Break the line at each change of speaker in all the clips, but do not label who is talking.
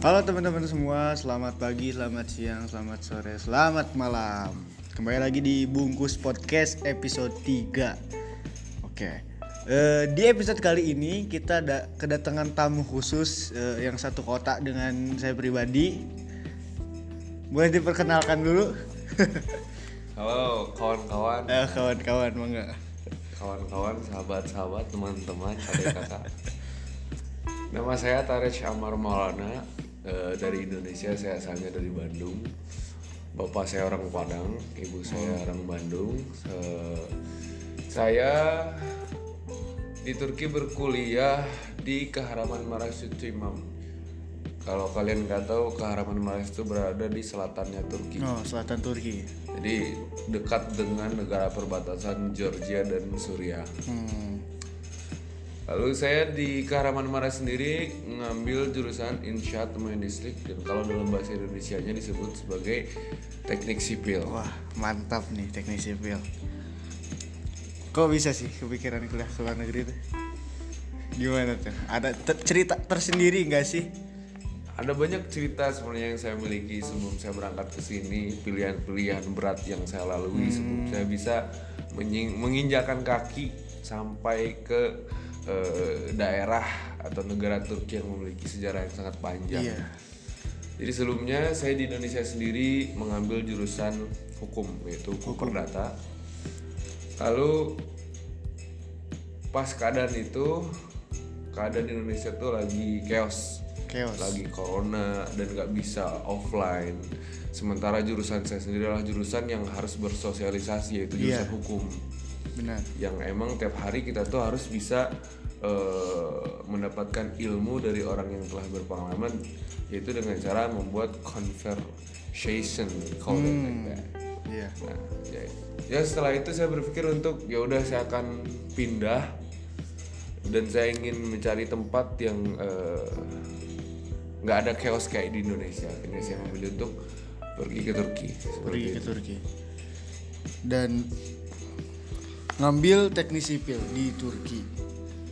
Halo teman-teman semua, selamat pagi, selamat siang, selamat sore, selamat malam. Kembali lagi di Bungkus Podcast episode 3. Oke. Eh, di episode kali ini kita ada kedatangan tamu khusus eh, yang satu kotak dengan saya pribadi. Boleh diperkenalkan dulu?
Halo kawan-kawan,
eh, kawan-kawan, mangga.
kawan-kawan, sahabat-sahabat, teman-teman, adik kakak. Nama saya Taresh Amar Maulana eh, dari Indonesia. Saya asalnya dari Bandung. Bapak saya orang Padang, ibu saya orang Bandung. Eh, saya di Turki berkuliah di Kahraman Maraş Imam. Kalau kalian nggak tahu, Kahraman Maraş itu berada di selatannya Turki.
Oh, selatan Turki.
Jadi dekat dengan negara perbatasan Georgia dan Suriah.
Hmm.
Lalu saya di Kahraman Maras sendiri ngambil jurusan Insyaat Distrik dan kalau dalam bahasa Indonesianya disebut sebagai teknik sipil.
Wah, mantap nih teknik sipil. Kok bisa sih kepikiran kuliah ke luar negeri tuh? Gimana tuh? Ada te- cerita tersendiri nggak sih?
Ada banyak cerita sebenarnya yang saya miliki sebelum saya berangkat ke sini, pilihan-pilihan berat yang saya lalui sebelum saya bisa menginjakan kaki sampai ke eh, daerah atau negara Turki yang memiliki sejarah yang sangat panjang.
Iya.
Jadi sebelumnya saya di Indonesia sendiri mengambil jurusan hukum yaitu hukum perdata. Lalu pas keadaan itu keadaan di Indonesia tuh lagi chaos,
Chaos.
lagi corona dan nggak bisa offline. Sementara jurusan saya sendiri adalah jurusan yang harus bersosialisasi yaitu jurusan
Iya.
hukum
Benar.
yang emang tiap hari kita tuh harus bisa eh, mendapatkan ilmu dari orang yang telah berpengalaman yaitu dengan cara membuat conversation call it like that.
Iya.
Nah, ya, ya setelah itu saya berpikir untuk ya udah saya akan pindah dan saya ingin mencari tempat yang eh, nggak ada chaos kayak di Indonesia. Akhirnya saya memilih untuk pergi ke Turki.
Pergi ke
itu.
Turki. Dan ngambil teknik sipil di Turki.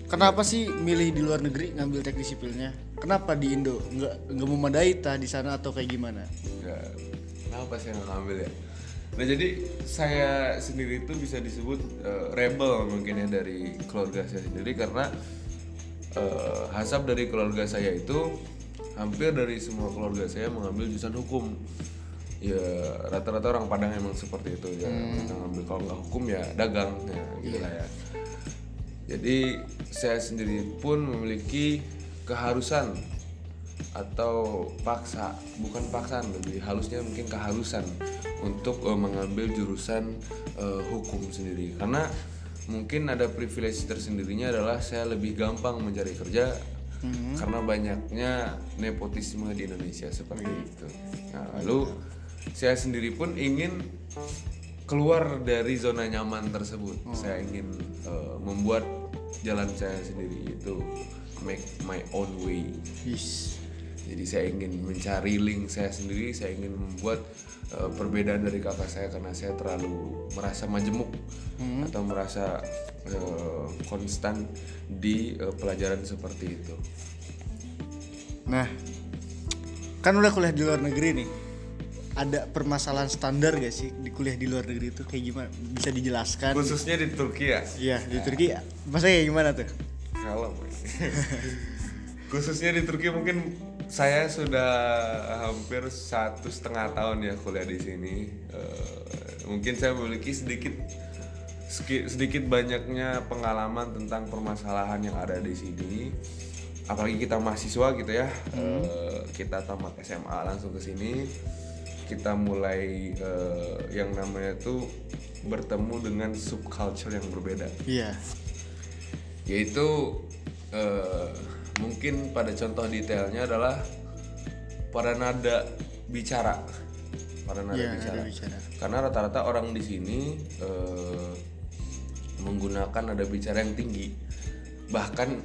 Kenapa sih milih di luar negeri ngambil teknik sipilnya? Kenapa di Indo nggak nggak memadai tah di sana atau kayak gimana?
Ya, kenapa saya nggak ngambil ya? Nah jadi saya sendiri itu bisa disebut eh, rebel mungkin ya dari keluarga saya sendiri karena eh, hasab dari keluarga saya itu hampir dari semua keluarga saya mengambil jurusan hukum. Ya rata-rata orang Padang emang seperti itu ya. Mereka ngambil kalau nggak hukum ya dagang ya gitu lah ya. Jadi saya sendiri pun memiliki keharusan atau paksa, bukan paksaan lebih halusnya mungkin keharusan untuk eh, mengambil jurusan eh, hukum sendiri. Karena mungkin ada privilege tersendirinya adalah saya lebih gampang mencari kerja karena banyaknya nepotisme di Indonesia seperti itu. Nah, lalu saya sendiri pun ingin keluar dari zona nyaman tersebut. Saya ingin eh, membuat jalan saya sendiri itu make my own way.
Yes.
Jadi saya ingin mencari link saya sendiri, saya ingin membuat eh, perbedaan dari kakak saya karena saya terlalu merasa majemuk atau merasa eh, konstan di eh, pelajaran seperti itu.
Nah, kan udah kuliah di luar negeri nih. Ada permasalahan standar gak sih di kuliah di luar negeri itu kayak gimana? Bisa dijelaskan?
Khususnya di Turki ya.
Iya di Turki. Maksudnya kayak gimana tuh?
Kalau khususnya di Turki mungkin saya sudah hampir satu setengah tahun ya kuliah di sini. Eh, mungkin saya memiliki sedikit sedikit banyaknya pengalaman tentang permasalahan yang ada di sini. Apalagi kita mahasiswa gitu ya, Eh, kita tamat SMA langsung ke sini, kita mulai eh, yang namanya tuh bertemu dengan subculture yang berbeda
Iya.
yaitu eh, mungkin pada contoh detailnya adalah pada nada bicara pada nada
Iya,
bicara.
nada bicara.
karena rata-rata orang di sini eh, menggunakan nada bicara yang tinggi bahkan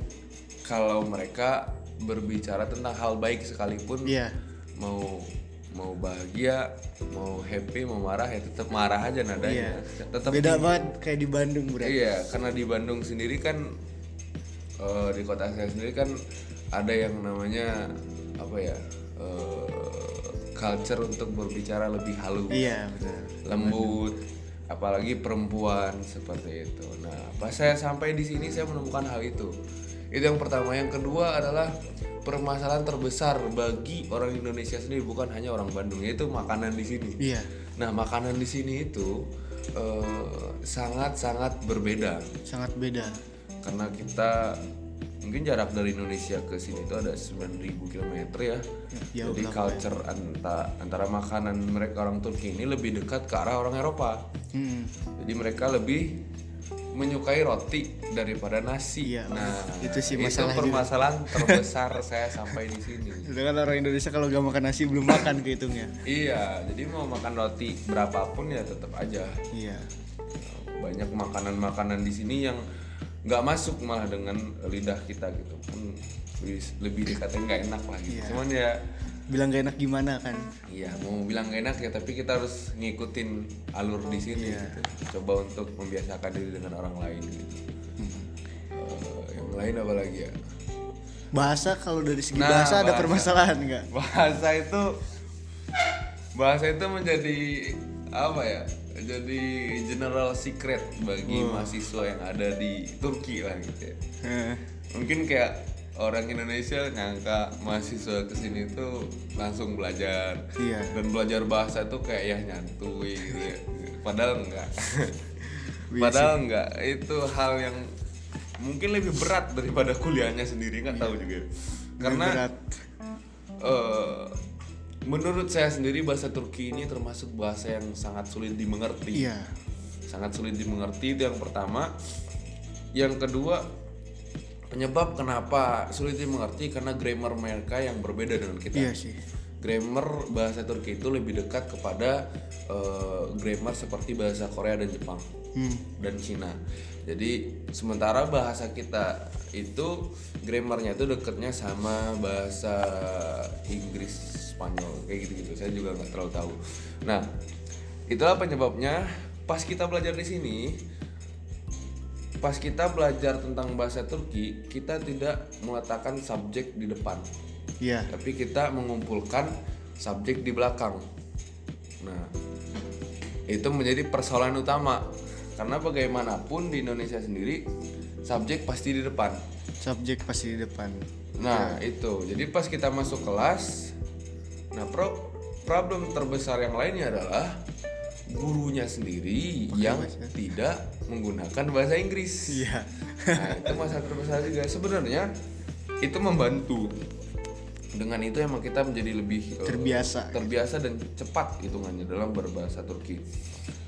kalau mereka berbicara tentang hal baik sekalipun
Iya.
mau mau bahagia mau happy mau marah ya tetap marah aja nadanya tetap
Beda banget kayak di Bandung berarti.
Iya, karena di Bandung sendiri kan eh, di kota saya sendiri kan ada yang namanya apa ya eh, culture untuk berbicara lebih halus
Iya benar.
lembut apalagi perempuan seperti itu nah pas saya sampai di sini saya menemukan hal itu itu yang pertama yang kedua adalah permasalahan terbesar bagi orang Indonesia sendiri bukan hanya orang Bandung yaitu makanan di sini
Iya.
nah makanan di sini itu sangat sangat berbeda
Sangat beda.
karena kita mungkin jarak dari Indonesia ke sini itu ada 9000 km ya.
jauh
Jadi culture antara antara makanan mereka orang Turki ini lebih dekat ke arah orang Eropa.
Hmm.
Jadi mereka lebih menyukai roti daripada nasi.
Iya,
nah,
itu sih masalah juga.
permasalahan terbesar saya sampai di sini.
Sedangkan orang Indonesia kalau gak makan nasi belum makan kehitungnya.
Iya, jadi mau makan roti berapapun ya tetap aja.
Iya.
banyak makanan-makanan di sini yang nggak masuk malah dengan lidah kita gitu pun lebih, lebih dikatakan nggak enak lah gitu.
Iya.
cuman ya
Bilang gak enak gimana kan?
iya mau bilang nggak enak ya tapi kita harus ngikutin alur di sini
Iya.
gitu coba untuk membiasakan diri dengan orang lain gitu Eh, yang lain apa lagi ya
Bahasa kalau dari segi
Nah,
bahasa ada
bahasa.
permasalahan nggak?
bahasa itu bahasa itu menjadi apa ya jadi general secret bagi mahasiswa yang ada di Turki lah gitu ya mungkin kayak orang Indonesia nyangka mahasiswa ke sini tuh langsung belajar
Iya.
dan belajar bahasa tuh kayak ya nyantui gitu ya. padahal enggak padahal enggak itu hal yang mungkin lebih berat daripada kuliahnya sendiri nggak tahu juga karena
berat.
eh, menurut saya sendiri bahasa Turki ini termasuk bahasa yang sangat sulit dimengerti
Iya.
sangat sulit dimengerti itu yang pertama yang kedua penyebab kenapa sulit dimengerti karena grammar mereka yang berbeda dengan kita
Iya sih.
grammar bahasa Turki itu lebih dekat kepada eh, grammar seperti bahasa Korea dan Jepang
Hmm.
dan Cina jadi sementara bahasa kita itu grammarnya itu dekatnya sama bahasa Inggris Spanyol kayak gitu-gitu saya juga nggak terlalu tahu nah itulah penyebabnya pas kita belajar di sini pas kita belajar tentang bahasa Turki kita tidak meletakkan subjek di depan
Iya.
tapi kita mengumpulkan subjek di belakang. Nah, itu menjadi persoalan utama karena bagaimanapun di Indonesia sendiri subjek pasti di depan.
Subjek pasti di depan.
Nah, itu. Jadi pas kita masuk kelas, nah pro problem terbesar yang lainnya adalah gurunya sendiri yang tidak menggunakan bahasa Inggris.
Iya.
Nah, itu masalah terbesar juga. Sebenarnya itu membantu. Dengan itu emang kita menjadi lebih eh,
Terbiasa.
terbiasa dan cepat hitungannya dalam berbahasa Turki.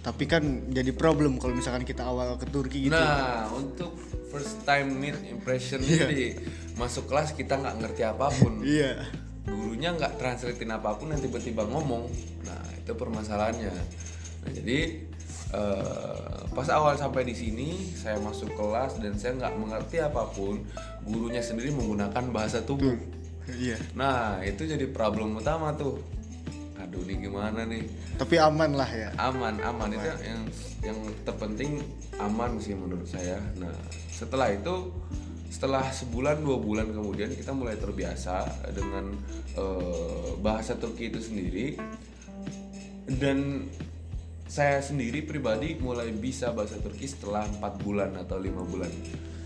Tapi kan jadi problem kalau misalkan kita awal ke Turki gitu.
Nah, untuk first time meet impression jadi masuk kelas kita nggak ngerti apa pun.
Iya.
Gurunya nggak translatein apa pun dan tiba-tiba ngomong. Nah, itu permasalahannya. Nah, jadi eh, pas awal sampai di sini saya masuk kelas dan saya nggak mengerti apa pun. Gurunya sendiri menggunakan bahasa tubuh.
Iya.
Nah, itu jadi problem utama tuh. Aduh, nih gimana nih?
Tapi aman lah ya.
aman aman itu yang yang terpenting aman sih menurut saya nah setelah itu setelah sebulan dua bulan kemudian kita mulai terbiasa dengan eh, bahasa Turki itu sendiri dan saya sendiri pribadi mulai bisa bahasa Turki setelah empat bulan atau lima bulan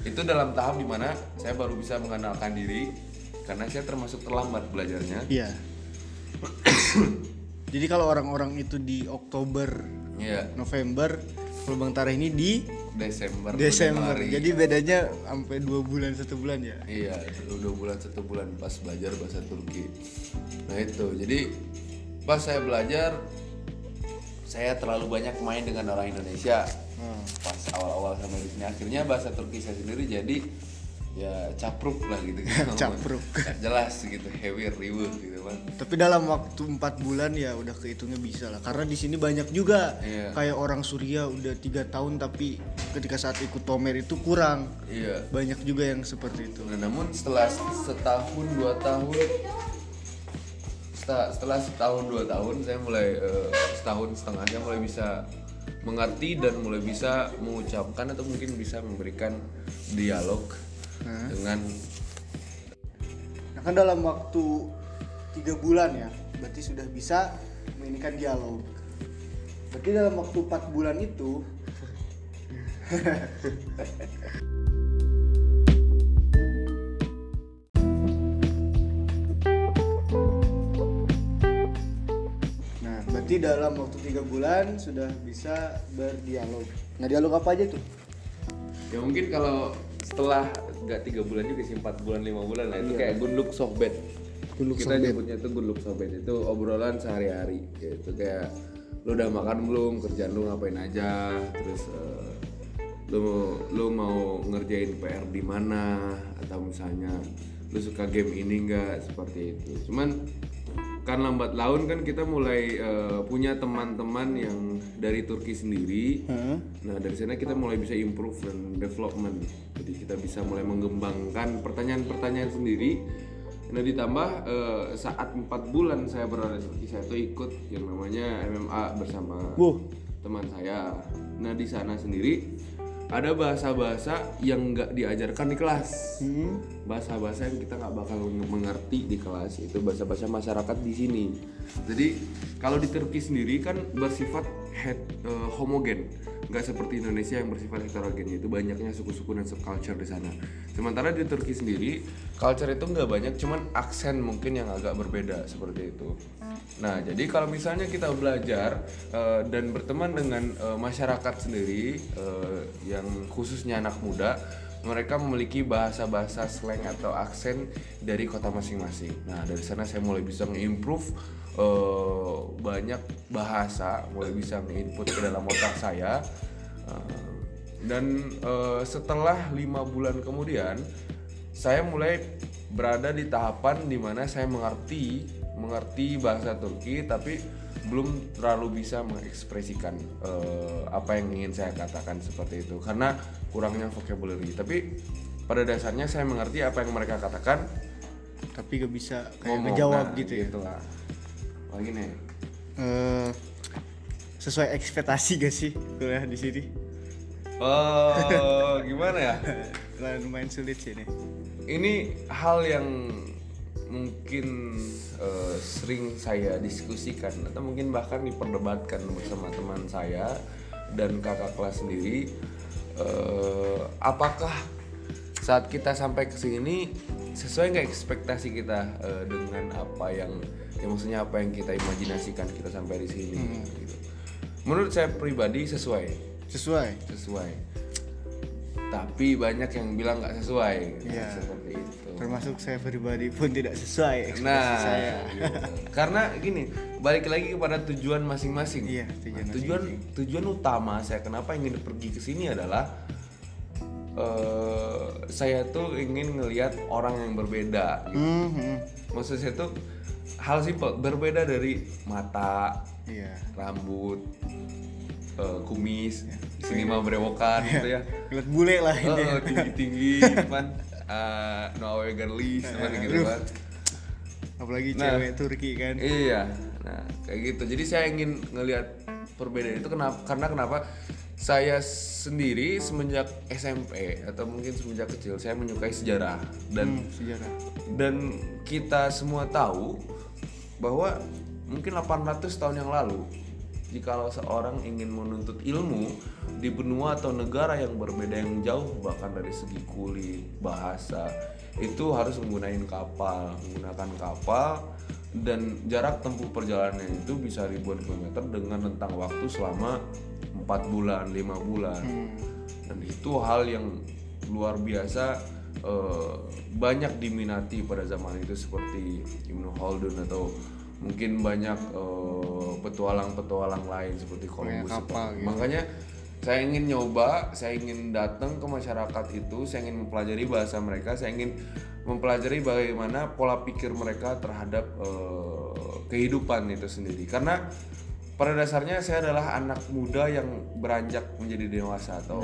itu dalam tahap di mana saya baru bisa mengenalkan diri karena saya termasuk terlambat belajarnya
Iya. Jadi kalau orang-orang itu di Oktober,
ya
November, kalau Bang Tareh ini di
Desember
Desember.
Januari.
Jadi bedanya sampai dua bulan satu bulan ya.
Iya, dua bulan satu bulan pas belajar bahasa Turki. Nah itu, jadi pas saya belajar, saya terlalu banyak main dengan orang Indonesia.
Hmm.
Pas awal-awal sampai di sini, akhirnya bahasa Turki saya sendiri jadi ya capruk lah gitu.
Capruk.
Nggak jelas gitu, heavy, riuh gitu kan.
Tapi dalam waktu empat bulan ya udah kehitungnya bisa lah. Karena di sini banyak juga
Iya.
kayak orang Suria udah tiga tahun tapi ketika saat ikut Tomer itu kurang.
Iya.
Banyak juga yang seperti itu.
Nah, namun setelah setahun dua tahun setelah, setelah setahun dua tahun saya mulai eh, setahun setengahnya mulai bisa mengerti dan mulai bisa mengucapkan atau mungkin bisa memberikan dialog dengan
Nah kan dalam waktu tiga bulan ya berarti sudah bisa menginikan dialog. Berarti dalam waktu empat bulan itu berarti dalam waktu tiga bulan sudah bisa berdialog. Nah dialog apa aja tuh?
Ya mungkin kalau setelah nggak tiga bulan juga sih empat bulan lima bulan lah itu kayak good look sohbet.
Good look
kita nyebutnya itu good look sohbet itu obrolan sehari-hari gitu kayak lu udah makan belum kerjaan lu ngapain aja terus eh, lu lu mau ngerjain PR di mana atau misalnya lu suka game ini enggak seperti itu. Cuman kan lambat laun kan kita mulai eh, punya teman-teman yang dari Turki sendiri Nah dari sana kita mulai bisa improve dan development. Jadi kita bisa mulai mengembangkan pertanyaan-pertanyaan sendiri. Nah ditambah eh, saat empat bulan saya berada di Turki, saya tuh ikut yang namanya MMA bersama
Wuh.
teman saya. Nah di sana sendiri ada bahasa-bahasa yang nggak diajarkan di kelas. Bahasa-bahasa yang kita nggak bakal mengerti di kelas itu bahasa-bahasa masyarakat di sini. Jadi kalau di Turki sendiri kan bersifat head, eh, homogen, nggak seperti Indonesia yang bersifat heterogen itu banyaknya suku-suku dan subculture di sana. Sementara di Turki sendiri culture itu nggak banyak, cuman aksen mungkin yang agak berbeda seperti itu. Nah, jadi kalau misalnya kita belajar eh, dan berteman dengan eh, masyarakat sendiri eh, yang khususnya anak muda, mereka memiliki bahasa-bahasa slang atau aksen dari kota masing-masing. Nah, dari sana saya mulai bisa nge-improve eh, banyak bahasa, mulai bisa nge-input ke dalam otak saya. Eh, dan eh, setelah lima bulan kemudian, saya mulai berada di tahapan di mana saya mengerti mengerti bahasa Turki tapi belum terlalu bisa mengekspresikan eh, apa yang ingin saya katakan seperti itu karena kurangnya vocabulary. Tapi pada dasarnya saya mengerti apa yang mereka katakan.
Tapi gak bisa kayak
ngomong.
ngejawab
Nah,
gitu ya?
lah lagi nih?
Eh, sesuai ekspektasi gak sih kuliah di sini?
Oh gimana ya?
Lumayan sulit sih nih
ini hal yang mungkin eh, sering saya diskusikan atau mungkin bahkan diperdebatkan bersama teman saya dan kakak kelas sendiri Eh, apakah saat kita sampai ke sini sesuai nggak ekspektasi kita eh, dengan apa yang ya maksudnya apa yang kita imajinasikan kita sampai di sini gitu. menurut saya pribadi sesuai.
Sesuai.
Sesuai. Tapi banyak yang bilang nggak sesuai.
Iya.
seperti itu
termasuk saya pribadi pun tidak sesuai
nah
saya.
gitu. karena gini balik lagi kepada tujuan masing-masing.
Iya, tujuan
Nah, tujuan tujuan utama saya kenapa ingin pergi ke sini adalah eh, saya tuh ingin ngelihat orang yang berbeda. Gitu.
Hmm, hmm.
maksud saya tuh hal simpel berbeda dari mata
iya.
rambut eh, kumis di sini mah berewokan gitu ya.
Ngeliat bule lah ini.
oh, tinggi tinggi kan uh, no away girly seperti gitu kan.
Apalagi
Nah.
cewek Turki kan.
Iya nah kayak gitu. Jadi saya ingin ngelihat perbedaan itu kenapa karena kenapa? Saya sendiri semenjak SMP atau mungkin semenjak kecil saya menyukai sejarah. Dan
Hmm, sejarah.
dan kita semua tahu bahwa mungkin 800 tahun yang lalu jikalau seorang ingin menuntut ilmu di benua atau negara yang berbeda yang jauh bahkan dari segi kulit, bahasa itu harus menggunakan kapal, menggunakan kapal dan jarak tempuh perjalanan itu bisa ribuan kilometer dengan rentang waktu selama empat bulan, lima bulan. Dan itu hal yang luar biasa eh, banyak diminati pada zaman itu seperti Ibnu Khaldun atau mungkin banyak eh, petualang-petualang lain seperti Columbus.
kapal gitu.
Makanya saya ingin nyoba, saya ingin datang ke masyarakat itu, saya ingin mempelajari bahasa mereka, saya ingin mempelajari bagaimana pola pikir mereka terhadap eh, kehidupan itu sendiri. Karena pada dasarnya saya adalah anak muda yang beranjak menjadi dewasa atau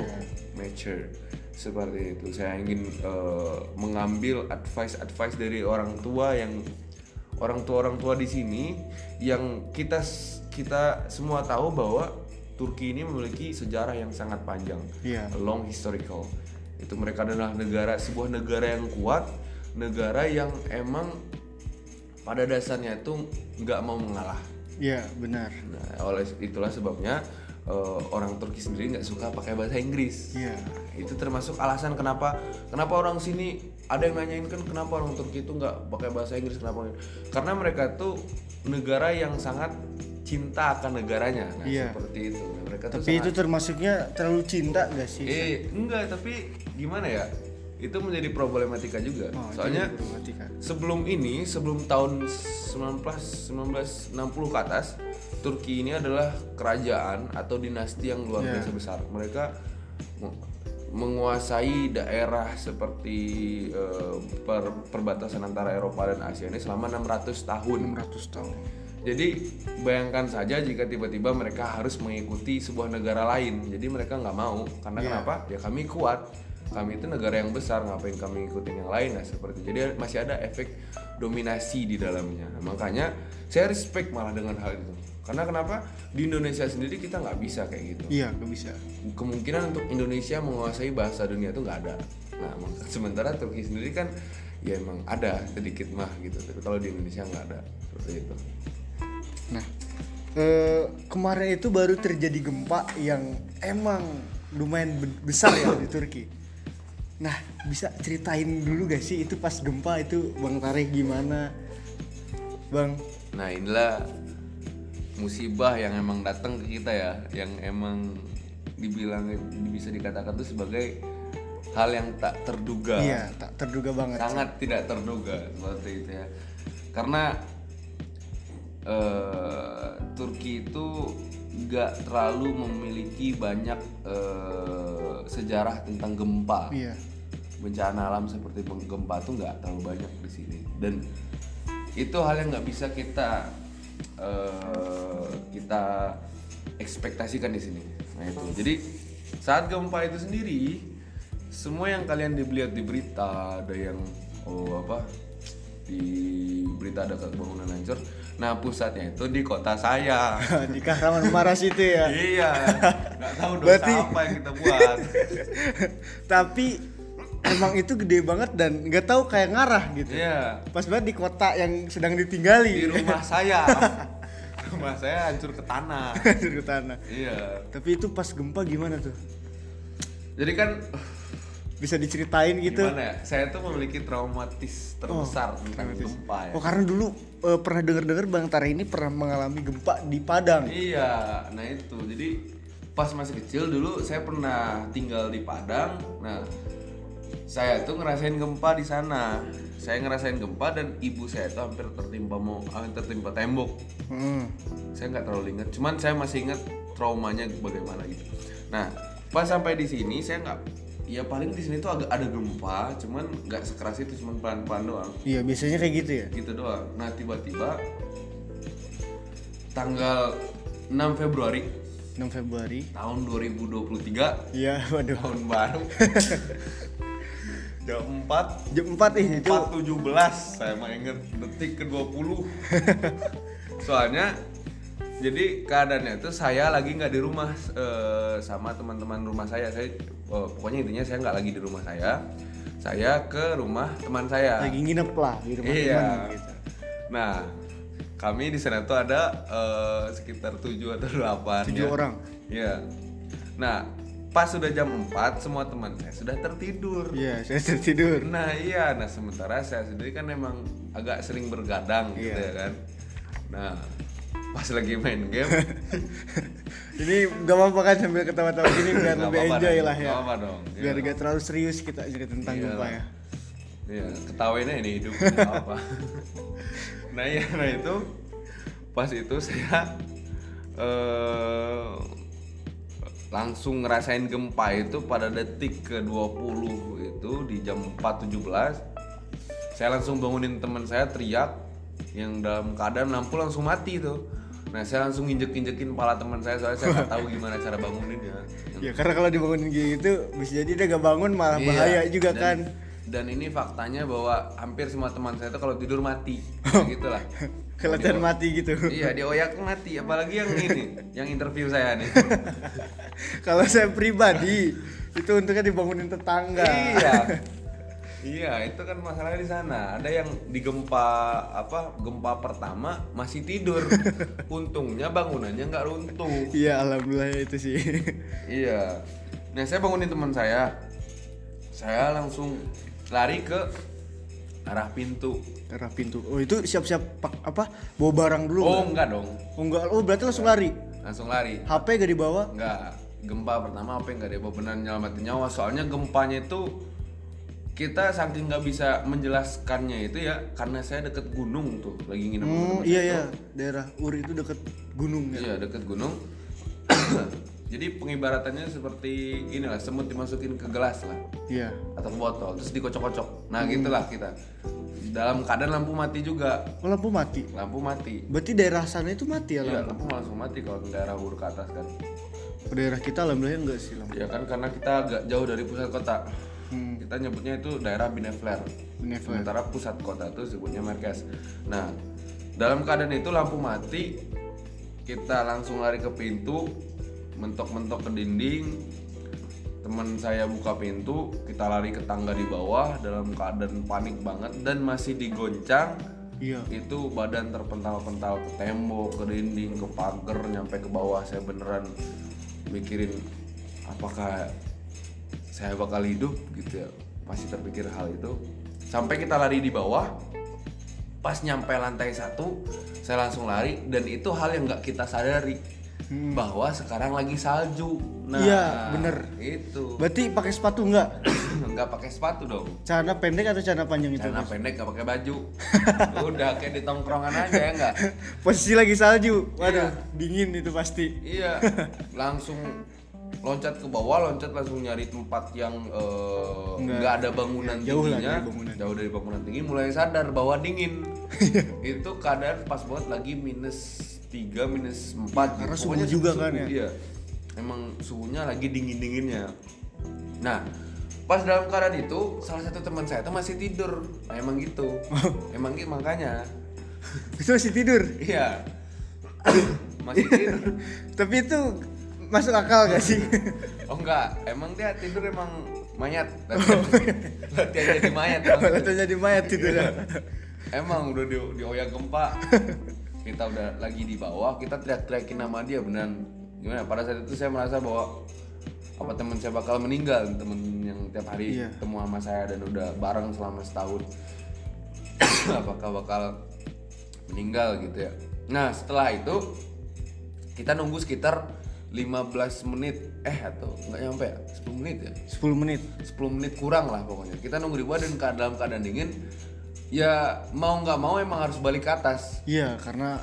mature seperti itu. Saya ingin eh, mengambil advice-advice dari orang tua yang orang tua orang tua di sini yang kita kita semua tahu bahwa Turki ini memiliki sejarah yang sangat panjang, a long historical. Itu mereka adalah negara sebuah negara yang kuat, negara yang emang pada dasarnya itu nggak mau mengalah.
Iya, benar.
Nah, oleh itulah sebabnya eh, orang Turki sendiri nggak suka pakai bahasa Inggris.
Iya.
Itu termasuk alasan kenapa kenapa orang sini ada yang nanyain kan kenapa orang Turki itu nggak pakai bahasa Inggris kenapa? Karena mereka tuh negara yang sangat cinta akan negaranya. Nah,
Iya.
seperti itu. Mereka tuh
Tapi itu termasuknya terlalu cinta gak sih?
Eh, enggak, tapi gimana ya? Itu menjadi problematika juga.
Oh,
Soalnya
problematika.
sebelum ini, sebelum tahun 19 1960 ke atas, Turki ini adalah kerajaan atau dinasti yang luar
Iya.
biasa besar. Mereka menguasai daerah seperti eh, per- perbatasan antara Eropa dan Asia ini selama 600 tahun.
600 tahun.
Jadi bayangkan saja jika tiba-tiba mereka harus mengikuti sebuah negara lain. Jadi mereka nggak mau karena
Iya.
kenapa? Ya kami kuat. Kami itu negara yang besar, ngapain kami ikutin yang lain? Nah seperti jadi masih ada efek dominasi di dalamnya. Makanya saya respect malah dengan hal itu. Karena kenapa? Di Indonesia sendiri kita nggak bisa kayak gitu.
Iya, gak bisa.
Kemungkinan untuk Indonesia menguasai bahasa dunia itu nggak ada. Nah sementara Turki sendiri kan ya emang ada sedikit mah gitu. Tapi kalau di Indonesia nggak ada seperti itu.
Nah, eh, kemarin itu baru terjadi gempa yang emang lumayan be- besar ya di Turki. Nah, bisa ceritain dulu gak sih itu pas gempa itu Bang Tarek gimana? Bang,
Nah inilah musibah yang emang datang ke kita ya, yang emang dibilang bisa dikatakan tuh sebagai hal yang tak terduga,
iya tak terduga banget.
sangat tidak terduga seperti itu ya. Karena eh, Turki itu nggak terlalu memiliki banyak eh, sejarah tentang gempa
Iya.
bencana alam seperti gempa tuh nggak terlalu banyak di sini dan itu hal yang nggak bisa kita eh, kita ekspektasikan di sini. Nah itu. Jadi saat gempa itu sendiri semua yang kalian dilihat di berita ada yang oh apa di berita ada bangunan hancur. Nah pusatnya itu di kota saya.
Di Kahramanmaras itu ya.
iya. Nggak tahu dosa
Berarti-
apa yang kita buat.
Tapi emang itu gede banget dan nggak tahu kayak ngarah gitu.
iya
Pas banget di kota yang sedang ditinggali.
di rumah saya rumah saya hancur ke tanah
Di tanah.
iya
Tapi itu pas gempa gimana tuh?
jadi kan
Bisa diceritain gitu?
gimana ya saya tuh memiliki traumatis terbesar tentang gempa ya
Oh karena dulu eh, pernah denger-dengar Bang Tara ini pernah mengalami gempa di Padang.
iya nah itu jadi pas masih kecil dulu saya pernah tinggal di Padang nah saya tuh ngerasain gempa di sana saya ngerasain gempa dan ibu saya tuh hampir tertimpa mau hampir tertimpa tembok
Hmm.
saya nggak terlalu ingat cuman saya masih ingat traumanya bagaimana gitu nah pas sampai di sini saya nggak ya paling di sini tuh agak ada gempa cuman nggak sekeras itu cuman pelan-pelan doang
Iya biasanya kayak gitu ya.
gitu doang nah tiba-tiba tanggal 6 Februari
6 Februari.
tahun 2023
Iya, waduh.
tahun baru jam 4
Jam 4 ih itu.
4.17 saya mah inget detik ke 20 soalnya jadi keadaannya itu saya lagi nggak di rumah eh, sama teman-teman rumah saya saya eh, pokoknya intinya saya nggak lagi di rumah saya saya ke rumah teman saya
Lagi nginep lah di rumah
Iya.
teman gitu.
nah kami di sana tuh ada eh, sekitar 7 atau 8
Tujuh orang.
Iya. Nah, pas sudah jam 4 semua teman saya sudah tertidur.
Iya, saya tertidur.
Nah iya, nah sementara saya sendiri kan emang agak sering bergadang gitu
Iya.
ya kan. Nah pas lagi main game,
Ini gak apa-apa kan sambil ketawa-tawa gini biar lebih
apa-apa
enjoy
dong,
lah ya.
nggak apa-apa dong,
Biar
iya.
gak terlalu serius kita cerita tentang
Iya
gempa ya.
Iya, ketawainnya ini hidup apa. nah iya, nah itu pas itu saya eh langsung ngerasain gempa itu pada detik ke 20 itu di jam 4.17 saya langsung bangunin teman saya teriak yang dalam keadaan lampu langsung mati tuh nah saya langsung injek-injekin kepala teman saya soalnya saya nggak tahu gimana cara banguninnya
Ya karena kalau dibangunin gitu bisa jadi dia gak bangun malah
Iya,
bahaya juga
dan-
kan.
Dan ini faktanya bahwa hampir semua teman saya itu kalau tidur mati, Kayak gitu lah.
Kelihatan mati gitu.
Iya, dioyak mati. Apalagi yang ini, yang interview saya nih.
kalau saya pribadi itu untungnya dibangunin tetangga.
iya. Iya, itu kan masalahnya di sana. Ada yang di gempa apa? Gempa pertama masih tidur. Untungnya bangunannya nggak runtuh.
Iya, alhamdulillah itu sih.
Iya. Nah, saya bangunin teman saya. Saya langsung lari ke arah pintu.
Arah pintu. Oh, itu siap-siap pak- apa? Bawa barang dulu.
Oh,
nggak?
enggak dong.
Oh, enggak. Oh, berarti langsung lari.
Langsung lari.
HP gak dibawa?
Enggak. Gempa pertama apa enggak dia benar nyelamatin nyawa. Soalnya gempanya itu kita saking nggak bisa menjelaskannya itu ya karena saya deket gunung tuh lagi nginep
Hmm, iya
saya
ya. Daerah Uri itu deket gunung ya.
Iya deket gunung. Jadi pengibaratannya seperti inilah semut dimasukin ke gelas lah
Iya.
atau ke botol terus dikocok-kocok. Nah gitulah kita. Dalam keadaan lampu mati juga.
Oh, lampu mati.
Lampu mati.
Berarti daerah sana itu mati ya
Iya
lampu.
lampu langsung mati kalau di daerah buru ke atas kan.
Daerah kita alhamdulillah enggak sih lampu.
Ya kan karena kita agak jauh dari pusat kota.
Hmm.
Kita nyebutnya itu daerah Binefler.
Binefler.
Sementara pusat kota itu sebutnya Merkes. Nah, dalam keadaan itu lampu mati, kita langsung lari ke pintu, mentok-mentok ke dinding. Teman saya buka pintu, kita lari ke tangga di bawah dalam keadaan panik banget dan masih digoncang.
Iya.
Itu badan terpental-pental ke tembok, ke dinding, ke pagar, nyampe ke bawah. Saya beneran mikirin apakah saya bakal hidup gitu ya masih terpikir hal itu sampai kita lari di bawah pas nyampe lantai satu saya langsung lari dan itu hal yang nggak kita sadari bahwa sekarang lagi salju nah
Hmm. Iya, bener.
itu
Berarti pakai sepatu enggak?
nggak pakai sepatu dong
Celana pendek atau celana panjang itu?
celana pendek nggak pakai baju udah kayak di tongkrongan aja ya nggak
Posisi lagi salju. Waduh, dingin itu pasti.
Iya, langsung loncat ke bawah, loncat langsung nyari tempat yang eh,
Nggak-
nggak ada bangunan
ya, jauh
tingginya,
dari bangunan.
jauh dari bangunan tinggi, mulai sadar bahwa dingin. itu keadaan pas banget lagi minus 3, minus 4
karena suhu juga kan ya.
Iya, emang suhunya lagi dingin dinginnya. Nah, pas dalam keadaan itu salah satu teman saya tuh masih tidur. Nah, emang gitu, emang gitu makanya.
Itu masih tidur.
Iya, masih tidur.
Tapi itu masuk akal gak sih?
Oh enggak, emang dia tidur emang mayat. Latihan, latihan jadi mayat.
Atau jadi mayat tidurnya.
Emang udah di, dioyak gempa. Kita udah lagi di bawah, kita teriak-teriakin nama dia beneran. Gimana? Pada saat itu saya merasa bahwa apa teman saya bakal meninggal, temen yang tiap hari
Iya.
ketemu sama saya dan udah bareng selama setahun. Apakah bakal meninggal gitu ya. Nah, setelah itu kita nunggu sekitar 15 menit eh atau nggak nyampe ya 10 menit ya
10 menit.
10 menit kurang lah pokoknya kita nunggu di bawah dan dalam keadaan dingin ya mau nggak mau emang harus balik ke atas
Iya, karena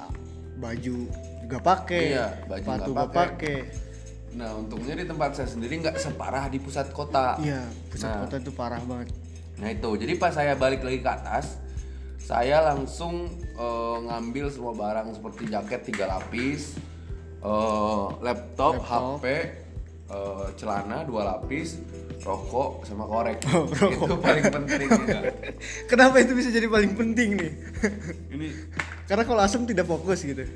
baju juga pakai,
Iya, baju
sepatu
nggak pakai. nah untungnya di tempat saya sendiri nggak separah di pusat kota
Iya, pusat
Nah.
kota itu parah banget.
nah itu jadi pas saya balik lagi ke atas saya langsung eh, ngambil semua barang seperti jaket tiga lapis eh, laptop,
Laptop.
HP eh, celana dua lapis rokok sama korek
Oh, rokok.
itu paling penting ya.
Kenapa itu bisa jadi paling penting nih?
ini
karena kalau asam tidak fokus gitu.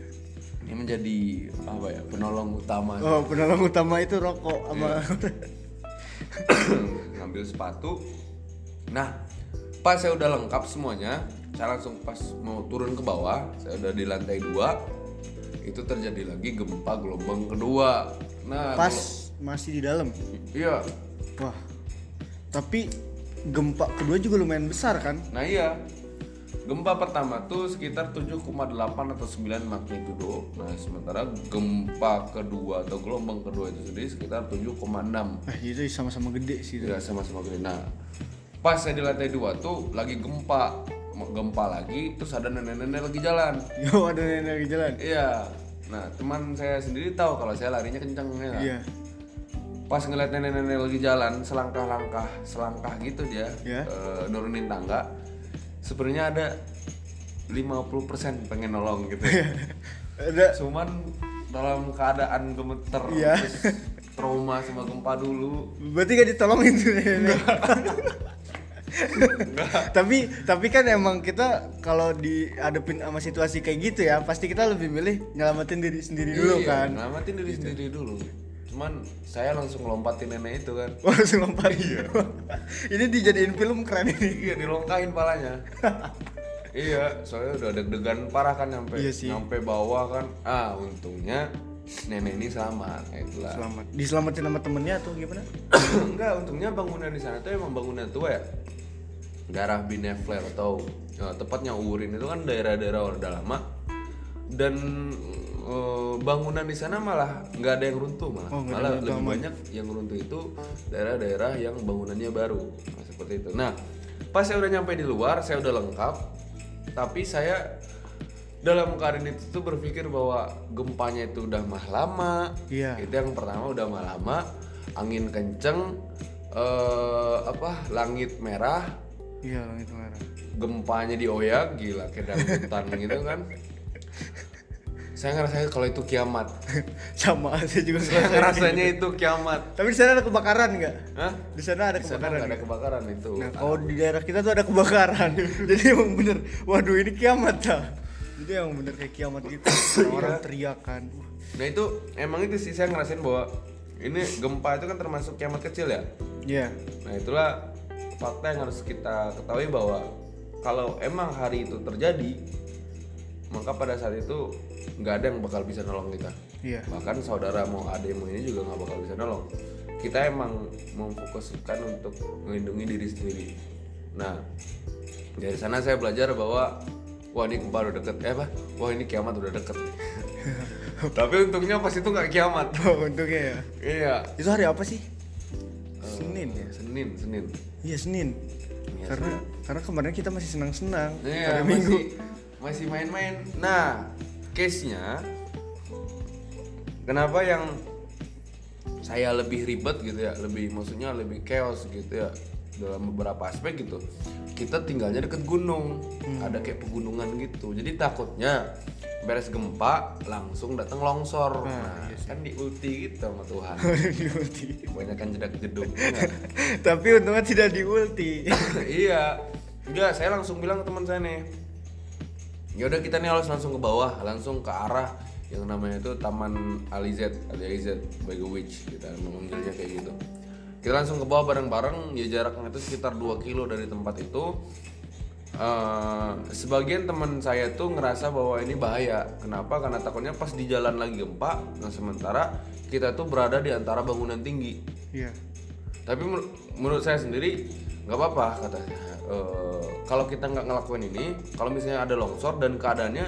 ini menjadi apa ya penolong utama
Oh, penolong utama itu rokok sama
Iya. ngambil sepatu nah pas saya udah lengkap semuanya saya langsung pas mau turun ke bawah saya udah di lantai dua itu terjadi lagi gempa gelombang kedua nah
pas masih di dalam.
iya
Wah. Tapi gempa kedua juga lumayan besar kan?
nah iya gempa pertama tuh sekitar 7,8 atau 9 magnitudo nah sementara gempa kedua atau gelombang kedua itu sendiri sekitar 7,6
Eh, itu sama-sama gede sih. itu.
Ya sama-sama gede. Nah, pas saya di lantai dua tuh lagi gempa, gempa lagi, terus ada nenek-nenek lagi jalan.
Yo, ada nenek lagi jalan.
Iya. Nah, teman saya sendiri tahu kalau saya larinya kenceng ya.
Iya.
Pas ngeliat nenek-nenek lagi jalan, selangkah-langkah, selangkah gitu dia
Iya.
eh, nurunin tangga. Sebenarnya ada 50% pengen nolong gitu.
Ada
Cuman dalam keadaan gemeter,
Iya.
terus trauma sama gempa dulu.
berarti gak ditolongin tuh nenek. tapi tapi kan emang kita kalau dihadapin sama situasi kayak gitu ya pasti kita lebih milih nyelamatin diri sendiri dulu
Iya,
kan
Nyelamatin diri sendiri dulu. Cuman saya langsung lompatin nenek itu kan
langsung lompat. ini dijadiin film keren ini.
iya dilongkain palanya iya soalnya udah deg-degan parah kan nyampe
Iya sih.
nyampe bawah kan ah untungnya nenek ini selamat nah, itulah
Selamat. Diselamatin sama temennya atau gimana?
enggak untungnya bangunan di sana tuh emang bangunan tua ya daerah Binefler atau eh, tepatnya Urin itu kan daerah-daerah udah lama dan eh, bangunan di sana malah nggak ada yang runtuh malah.
Oh,
malah
yang
lebih banyak yang runtuh itu daerah-daerah yang bangunannya baru. Nah, seperti itu. Nah pas saya udah nyampe di luar saya udah lengkap tapi saya dalam keadaan itu tuh berpikir bahwa gempanya itu udah mah lama.
Iya.
itu yang pertama udah mah lama angin kenceng eh apa langit merah.
Iya, langit merah.
gempanya dioyak gila kayak dangdutan gitu kan saya ngerasa kalau itu kiamat
Sama saya juga
saya
ngerasain.
ngerasanya itu kiamat
Tapi di sana ada kebakaran nggak?
Hah?
Di sana ada
Di sana
kebakaran.
ada kebakaran itu
Nah, kalau di daerah kita tuh ada kebakaran. Jadi emang bener, waduh ini kiamat dah. Jadi emang bener kayak kiamat gitu. Orang teriakan.
nah itu emang itu sih saya ngerasain bahwa ini gempa itu kan termasuk kiamat kecil ya
Iya.
Nah itulah fakta yang harus kita ketahui bahwa kalau emang hari itu terjadi, maka pada saat itu nggak ada yang bakal bisa nolong kita.
Iya.
Bahkan saudara mau ada mau ini juga nggak bakal bisa nolong. Kita emang memfokuskan untuk melindungi diri sendiri. Nah dari sana saya belajar bahwa wah ini udah deket, eh apa? Wah ini kiamat udah deket. Tapi untungnya pas itu nggak kiamat.
Oh, untungnya ya.
Iya.
Itu hari apa sih? Senin ya.
Senin, Senin.
Iya Senin.
Iya,
karena karena kemarin kita masih senang-senang.
Iya,
Hari Minggu.
masih masih main-main. Nah, case-nya kenapa yang saya lebih ribet gitu ya, lebih maksudnya lebih chaos gitu ya dalam beberapa aspek gitu. Kita tinggalnya deket gunung,
Hmm.
ada kayak pegunungan gitu. Jadi takutnya beres gempa langsung datang longsor. Nah, kan di ulti gitu sama Tuhan.
di ulti.
Kebanyakan jedak jeduk.
Tapi untungnya tidak di ulti.
iya enggak saya langsung bilang ke teman saya nih ya udah kita nih harus langsung ke bawah langsung ke arah yang namanya itu Taman Alizet Alizet by the Witch kita memanggilnya kayak gitu. Kita langsung ke bawah bareng-bareng ya jaraknya itu sekitar 2 kilo dari tempat itu. Eh, sebagian teman saya tuh ngerasa bahwa ini bahaya. Kenapa? Karena takutnya pas di jalan lagi gempa nah sementara kita tuh berada di antara bangunan tinggi.
Iya.
tapi menur- menurut saya sendiri nggak apa-apa katanya. Eh, kalau kita nggak ngelakuin ini kalau misalnya ada longsor dan keadaannya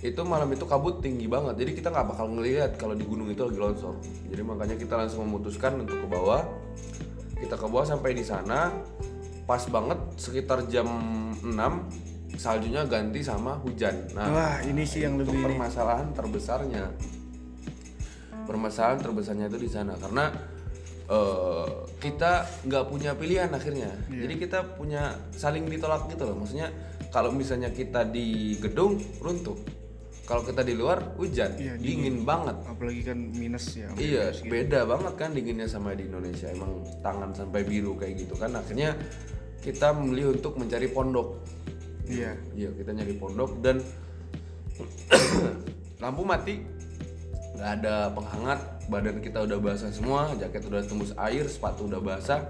itu malam itu kabut tinggi banget. Jadi kita nggak bakal ngelihat kalau di gunung itu lagi longsor. Jadi makanya kita langsung memutuskan untuk ke bawah. Kita ke bawah sampai di sana. Pas banget sekitar jam 6 saljunya ganti sama hujan. Nah
Wah, ini sih yang lebih ini.
permasalahan terbesarnya. Permasalahan terbesarnya itu di sana. Karena eh, kita nggak punya pilihan akhirnya
Iya.
jadi kita punya saling ditolak gitu loh maksudnya kalau misalnya kita di gedung runtuh kalau kita di luar hujan
Iya,
dingin banget
Apalagi kan minus ya.
Iya, beda banget kan dinginnya sama di Indonesia. Emang tangan sampai biru kayak gitu kan. Akhirnya kita memilih untuk mencari pondok.
Iya.
Iya, kita nyari pondok dan lampu mati, nggak ada penghangat, badan kita udah basah semua, jaket udah tembus air, sepatu udah basah.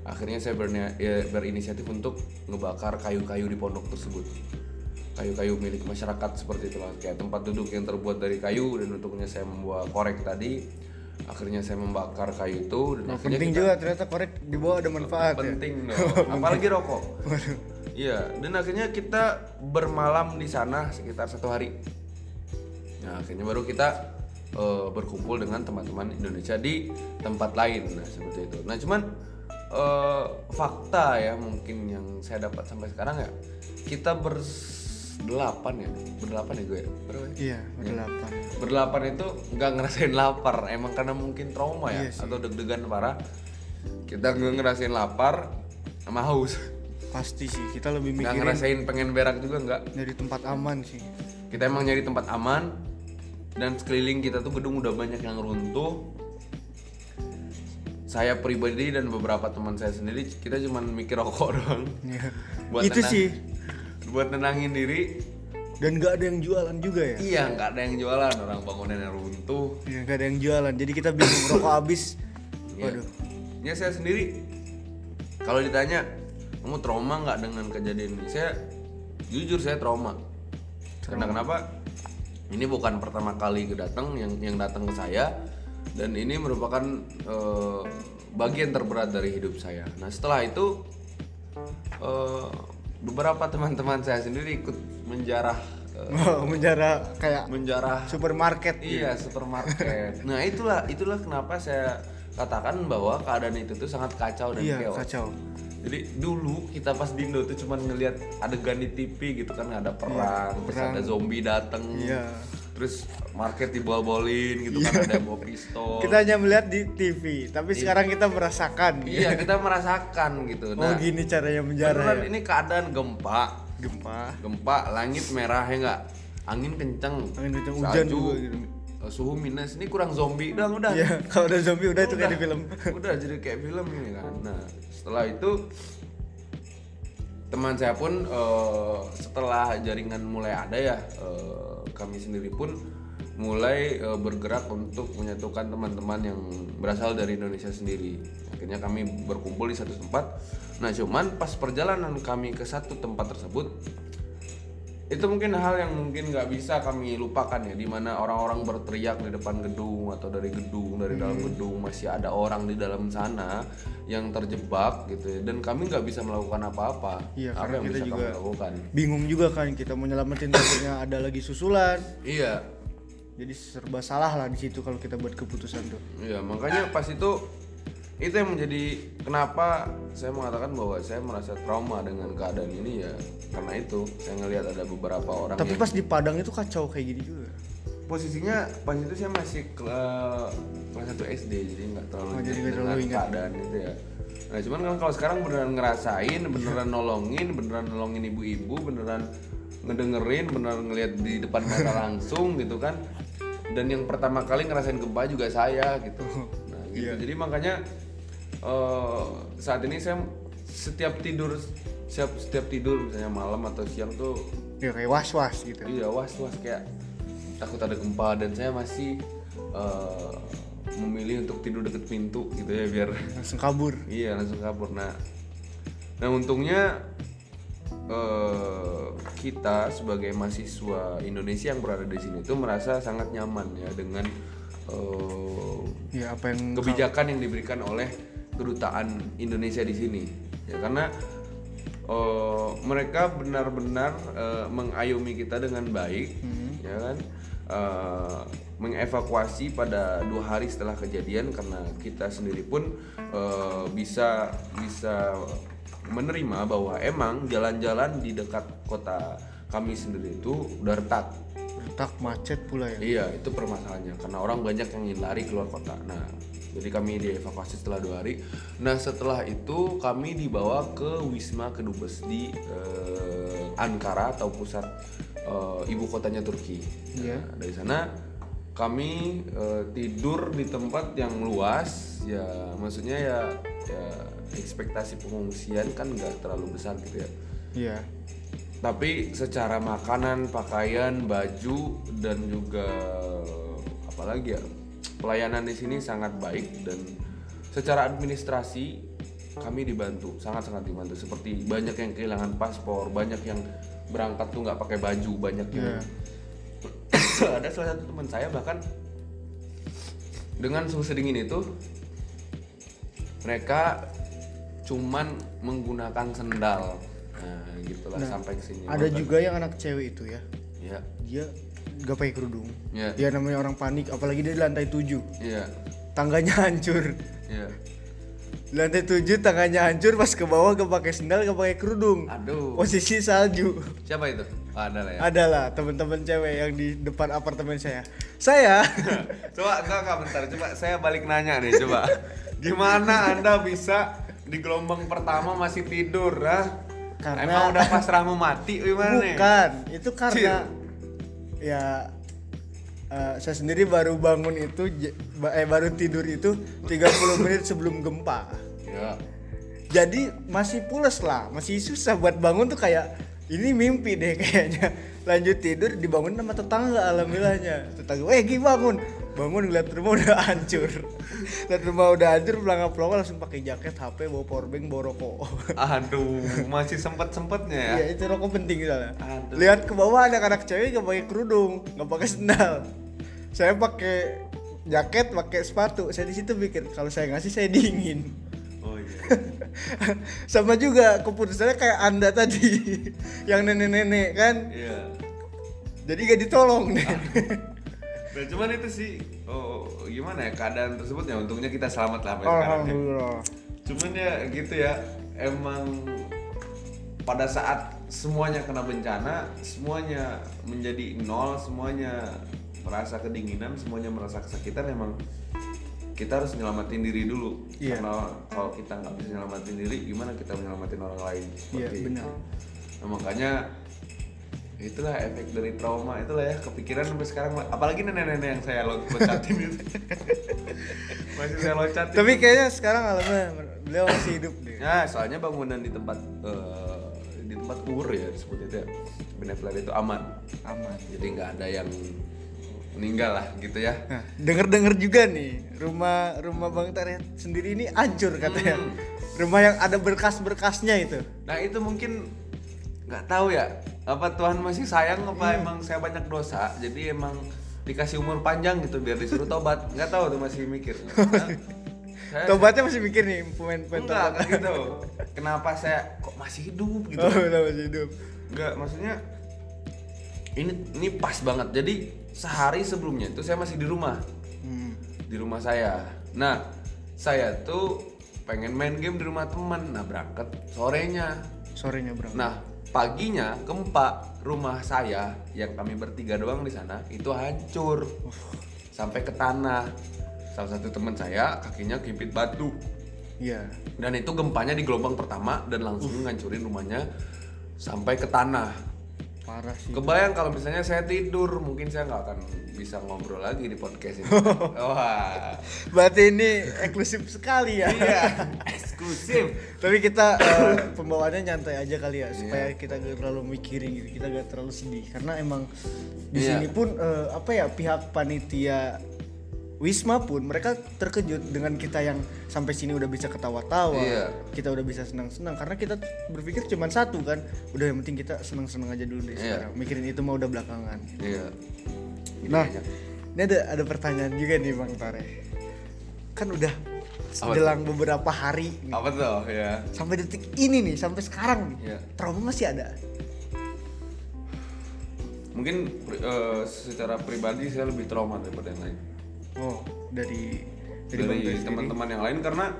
Akhirnya saya bernia- ya, berinisiatif untuk ngebakar kayu-kayu di pondok tersebut. Kayu-kayu milik masyarakat seperti itulah, kayak tempat duduk yang terbuat dari kayu dan untuknya saya membawa korek tadi. Akhirnya saya membakar kayu itu dan
Nah,
akhirnya
penting
kita-
juga ternyata korek di bawah ada manfaat ya.
penting dong apalagi rokok iya dan akhirnya kita bermalam di sana sekitar satu hari nah akhirnya baru kita eh, berkumpul dengan teman-teman Indonesia di tempat lain nah seperti itu nah cuman eh, fakta ya mungkin yang saya dapat sampai sekarang ya kita berdelapan ya berdelapan ya gue ya Berapa ya?
Iya, berdelapan.
berdelapan itu nggak ngerasain lapar emang karena mungkin trauma ya
Iya sih.
atau deg-degan parah kita nggak ngerasain lapar sama haus
Pasti sih kita lebih
nggak
mikirin
ngerasain pengen berak juga nggak
dari tempat aman sih.
kita emang nyari tempat aman dan sekeliling kita tuh gedung udah banyak yang runtuh saya pribadi dan beberapa teman saya sendiri kita cuman mikir rokok doang
Iya.
Buat
Itu
tenang.
sih.
buat nenangin diri
Dan nggak ada yang jualan juga ya?
Iya, nggak ada yang jualan orang bangunan yang runtuh.
Iya, nggak ada yang jualan. Jadi kita bingung rokok habis.
Iya.
Waduh.
Ya saya sendiri kalau ditanya kamu trauma nggak dengan kejadian ini? Saya jujur saya trauma. Karena kenapa? Ini bukan pertama kali kedatang yang yang datang ke saya dan ini merupakan eh, bagian terberat dari hidup saya. Nah setelah itu eh, beberapa teman-teman saya sendiri ikut menjarah eh,
Wow, menjara kayak
menjarah
supermarket.
Iya supermarket. nah itulah itulah kenapa saya katakan bahwa keadaan itu tuh sangat kacau dan
Iya,
chaos.
kacau.
Jadi dulu kita pas di Indo tuh cuma ngelihat adegan di TV gitu kan ada perang, terus ada zombie dateng,
Iya.
terus market dibol-bolin gitu kan ada yang bawa pistol.
Kita hanya melihat di TV, tapi sekarang kita merasakan.
Iya kita merasakan gitu.
Oh
Nah
gini caranya menjara
beneran
ya.
ini keadaan gempa,
Gempa.
gempa langit merah ya nggak, angin kenceng,
Angin kenceng, hujan juga gitu.
Eh, suhu minus. Ini kurang zombie. Udah udah.
Iya, kalau udah zombie udah itu kayak di film.
udah jadi kayak film ini kan. Nah setelah itu teman saya pun eh, setelah jaringan mulai ada ya eh, kami sendiri pun mulai eh, bergerak untuk menyatukan teman-teman yang berasal dari Indonesia sendiri. Akhirnya kami berkumpul di satu tempat. Nah cuman pas perjalanan kami ke satu tempat tersebut itu mungkin hal yang mungkin nggak bisa kami lupakan ya di mana orang-orang berteriak di depan gedung atau dari gedung dari dalam
Hmm.
gedung masih ada orang di dalam sana yang terjebak gitu ya dan kami nggak bisa melakukan apa-apa
Iya,
apa
karena
yang
kita
bisa
juga-
kami lakukan
Bingung juga kan kita mau nyelamatin takutnya ada lagi susulan.
iya
Jadi serba salah lah di situ kalau kita buat keputusan tuh.
iya makanya pas itu itu yang menjadi kenapa saya mengatakan bahwa saya merasa trauma dengan keadaan ini ya karena itu saya ngelihat ada beberapa orang
Tapi
yang
pas di Padang itu kacau kayak gini juga.
posisinya pas itu saya masih kela- kelas 1 SD jadi nggak terlalu
Oh, jadi terlalu ingat.
keadaan itu ya nah cuman kan kalau sekarang beneran ngerasain beneran nolongin beneran nolongin ibu-ibu beneran ngedengerin beneran ngelihat di depan mata langsung gitu kan dan yang pertama kali ngerasain gempa juga saya gitu nah gitu
Iya.
jadi makanya eh, saat ini saya setiap tidur setiap setiap tidur misalnya malam atau siang tuh
Ya kayak was-was gitu.
Iya was was kayak takut ada gempa dan saya masih eh, memilih untuk tidur deket pintu gitu ya biar
Langsung kabur.
iya langsung kabur. Nah, nah untungnya eh, kita sebagai mahasiswa Indonesia yang berada di sini itu merasa sangat nyaman ya dengan eh,
Ya apa yang
kebijakan yang diberikan oleh kedutaan Indonesia di sini. Ya karena eh, mereka benar-benar eh, mengayomi kita dengan baik ya kan? Eh, mengevakuasi pada dua hari setelah kejadian karena kita sendiri pun eh, bisa bisa menerima bahwa emang jalan-jalan di dekat kota kami sendiri itu udah retak
retak macet pula ya.
Iya, itu permasalahannya. Karena orang banyak yang ingin lari keluar kota. Nah, jadi kami dievakuasi setelah dua hari. Nah, setelah itu kami dibawa ke Wisma Kedubes di eh, Ankara atau pusat eh, ibu kotanya Turki.
Iya.
Nah, dari sana kami eh, tidur di tempat yang luas. Ya, maksudnya ya, ya ekspektasi pengungsian kan nggak terlalu besar gitu ya
Iya.
tapi secara makanan, pakaian, baju dan juga apalagi ya pelayanan di sini sangat baik dan secara administrasi kami dibantu sangat-sangat dibantu. Seperti banyak yang kehilangan paspor banyak yang berangkat tuh nggak pakai baju banyak yang ada salah satu teman saya bahkan dengan suhu sedingin itu mereka cuman menggunakan sendal. Nah gitulah sampai ke sini.
Ada juga yang anak cewek itu ya.
ya
Dia gak pakai kerudung.
ya
Dia namanya orang panik apalagi dia di lantai 7.
ya
Tangganya hancur.
ya
Di lantai 7 tangganya hancur pas ke bawah gak pakai sendal gak pakai kerudung.
aduh.
Posisi salju.
siapa itu? Oh, ada lah ya.
Adalah teman-teman cewek yang di depan apartemen saya. Saya.
Coba enggak enggak bentar. Coba saya balik nanya nih coba. Gimana anda bisa di gelombang pertama masih tidur ah?
Karena-
emang udah pasrah mau mati gimana nih?
Bukan, itu karena ya eh, saya sendiri baru bangun itu eh baru tidur itu 30 menit sebelum gempa.
ya.
Jadi masih pules lah, masih susah buat bangun tuh kayak ini mimpi deh kayaknya. Lanjut tidur dibangun sama tetangga alhamdulillahnya. Tetangga eh Gi bangun bangun ngeliat rumah udah hancur lihat rumah udah hancur pelangga pelangga langsung pakai jaket HP bawa powerbank bawa rokok
Aduh, masih sempet sempetnya ya.
Iya itu rokok penting soalnya.
Aduh.
Lihat ke bawah anak-anak cewek nggak pakai kerudung, nggak pakai sendal. Saya pakai jaket, pakai sepatu. Saya di situ pikir kalau saya ngasih saya dingin.
Oh iya.
Sama juga keputusannya kayak anda tadi, yang nenek-nenek kan.
Iya.
Jadi gak ditolong deh.
Nah, cuman itu sih oh gimana ya keadaan tersebut ya untungnya kita selamat lah sampai sekarang ya. Cuman ya gitu ya emang pada saat semuanya kena bencana, semuanya menjadi nol, semuanya merasa kedinginan, semuanya merasa kesakitan emang kita harus nyelamatin diri dulu
Iya.
karena kalau kita nggak bisa nyelamatin diri gimana kita menyelamatin orang lain
Iya
seperti itu.
benar.
Nah, makanya itulah efek dari trauma itulah ya kepikiran sampai sekarang apalagi nenek-nenek yang saya lo- loncatin itu masih saya loncatin
Tapi kayaknya sekarang alhamdulillah beliau masih hidup deh.
Nah, soalnya bangunan di tempat eh, di tempat pur ya disebut itu ya. Benefilet itu aman.
Aman.
Jadi nggak ada yang meninggal lah gitu ya.
Nah, denger-denger juga nih, rumah rumah Bang Taret sendiri ini hancur katanya.
Hmm.
Rumah yang ada berkas-berkasnya itu.
Nah, itu mungkin nggak tahu ya. Apa Tuhan masih sayang apa emang saya banyak dosa. Jadi emang dikasih umur panjang gitu biar disuruh tobat. Nggak tahu tuh masih mikir. Nah, saya-
Tobatnya masih mikir nih pemain-pemain
Enggak,
tobat.
gitu. Kenapa saya kok masih hidup gitu?
Oh, udah masih hidup.
Enggak, maksudnya ini ini pas banget. Jadi sehari sebelumnya itu saya masih di rumah,
Hmm.
di rumah saya. Nah, saya tuh pengen main game di rumah teman. Nah, berangkat sorenya.
Sorenya bro.
Nah, paginya gempa rumah saya yang kami bertiga doang di sana itu hancur sampai ke tanah. Salah satu teman saya kakinya kipit batu.
Iya.
Dan itu gempanya di gelombang pertama dan langsung ngancurin rumahnya sampai ke tanah.
Parah sih.
Kebayang kalau misalnya saya tidur, mungkin saya nggak akan bisa ngobrol lagi di podcast ini. Wah,
Berarti ini eksklusif sekali ya.
iya, eksklusif.
Tapi kita eh, pembawaannya nyantai aja kali ya supaya
Iya.
kita gak terlalu mikirin gitu, kita gak terlalu sedih karena emang di
Iya.
sini pun eh, apa ya pihak panitia Wisma pun mereka terkejut dengan kita yang sampai sini udah bisa ketawa-tawa,
Iya.
kita udah bisa senang-senang karena kita berpikir cuma satu kan, udah yang penting kita senang-senang aja dulu deh
Iya.
sekarang, mikirin itu mah udah belakangan.
Iya. Gini
Nah,
aja.
ini ada ada pertanyaan juga nih Bang Tare. Kan udah jelang beberapa hari nih.
apa tuh ya?
sampai detik ini nih, sampai sekarang nih.
Iya.
Trauma masih ada.
Mungkin eh, secara pribadi saya lebih trauma daripada yang lain.
Oh, dari dari,
Dari teman-teman yang lain karena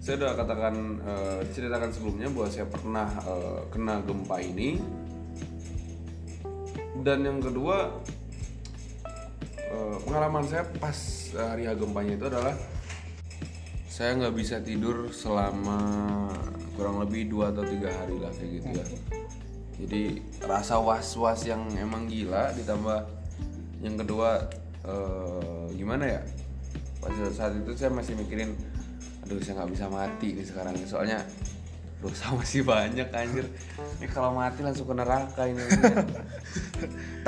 saya udah katakan eh, diceritakan sebelumnya bahwa saya pernah eh, kena gempa ini. Dan yang kedua eh, pengalaman saya pas hari gempanya itu adalah saya nggak bisa tidur selama kurang lebih dua atau tiga hari lah kayak gitu ya. Jadi rasa was was yang emang gila ditambah yang kedua eh, gimana ya pada saat itu saya masih mikirin aduh saya nggak bisa mati nih sekarang soalnya dosa masih banyak anjir ini kalau mati langsung ke neraka ini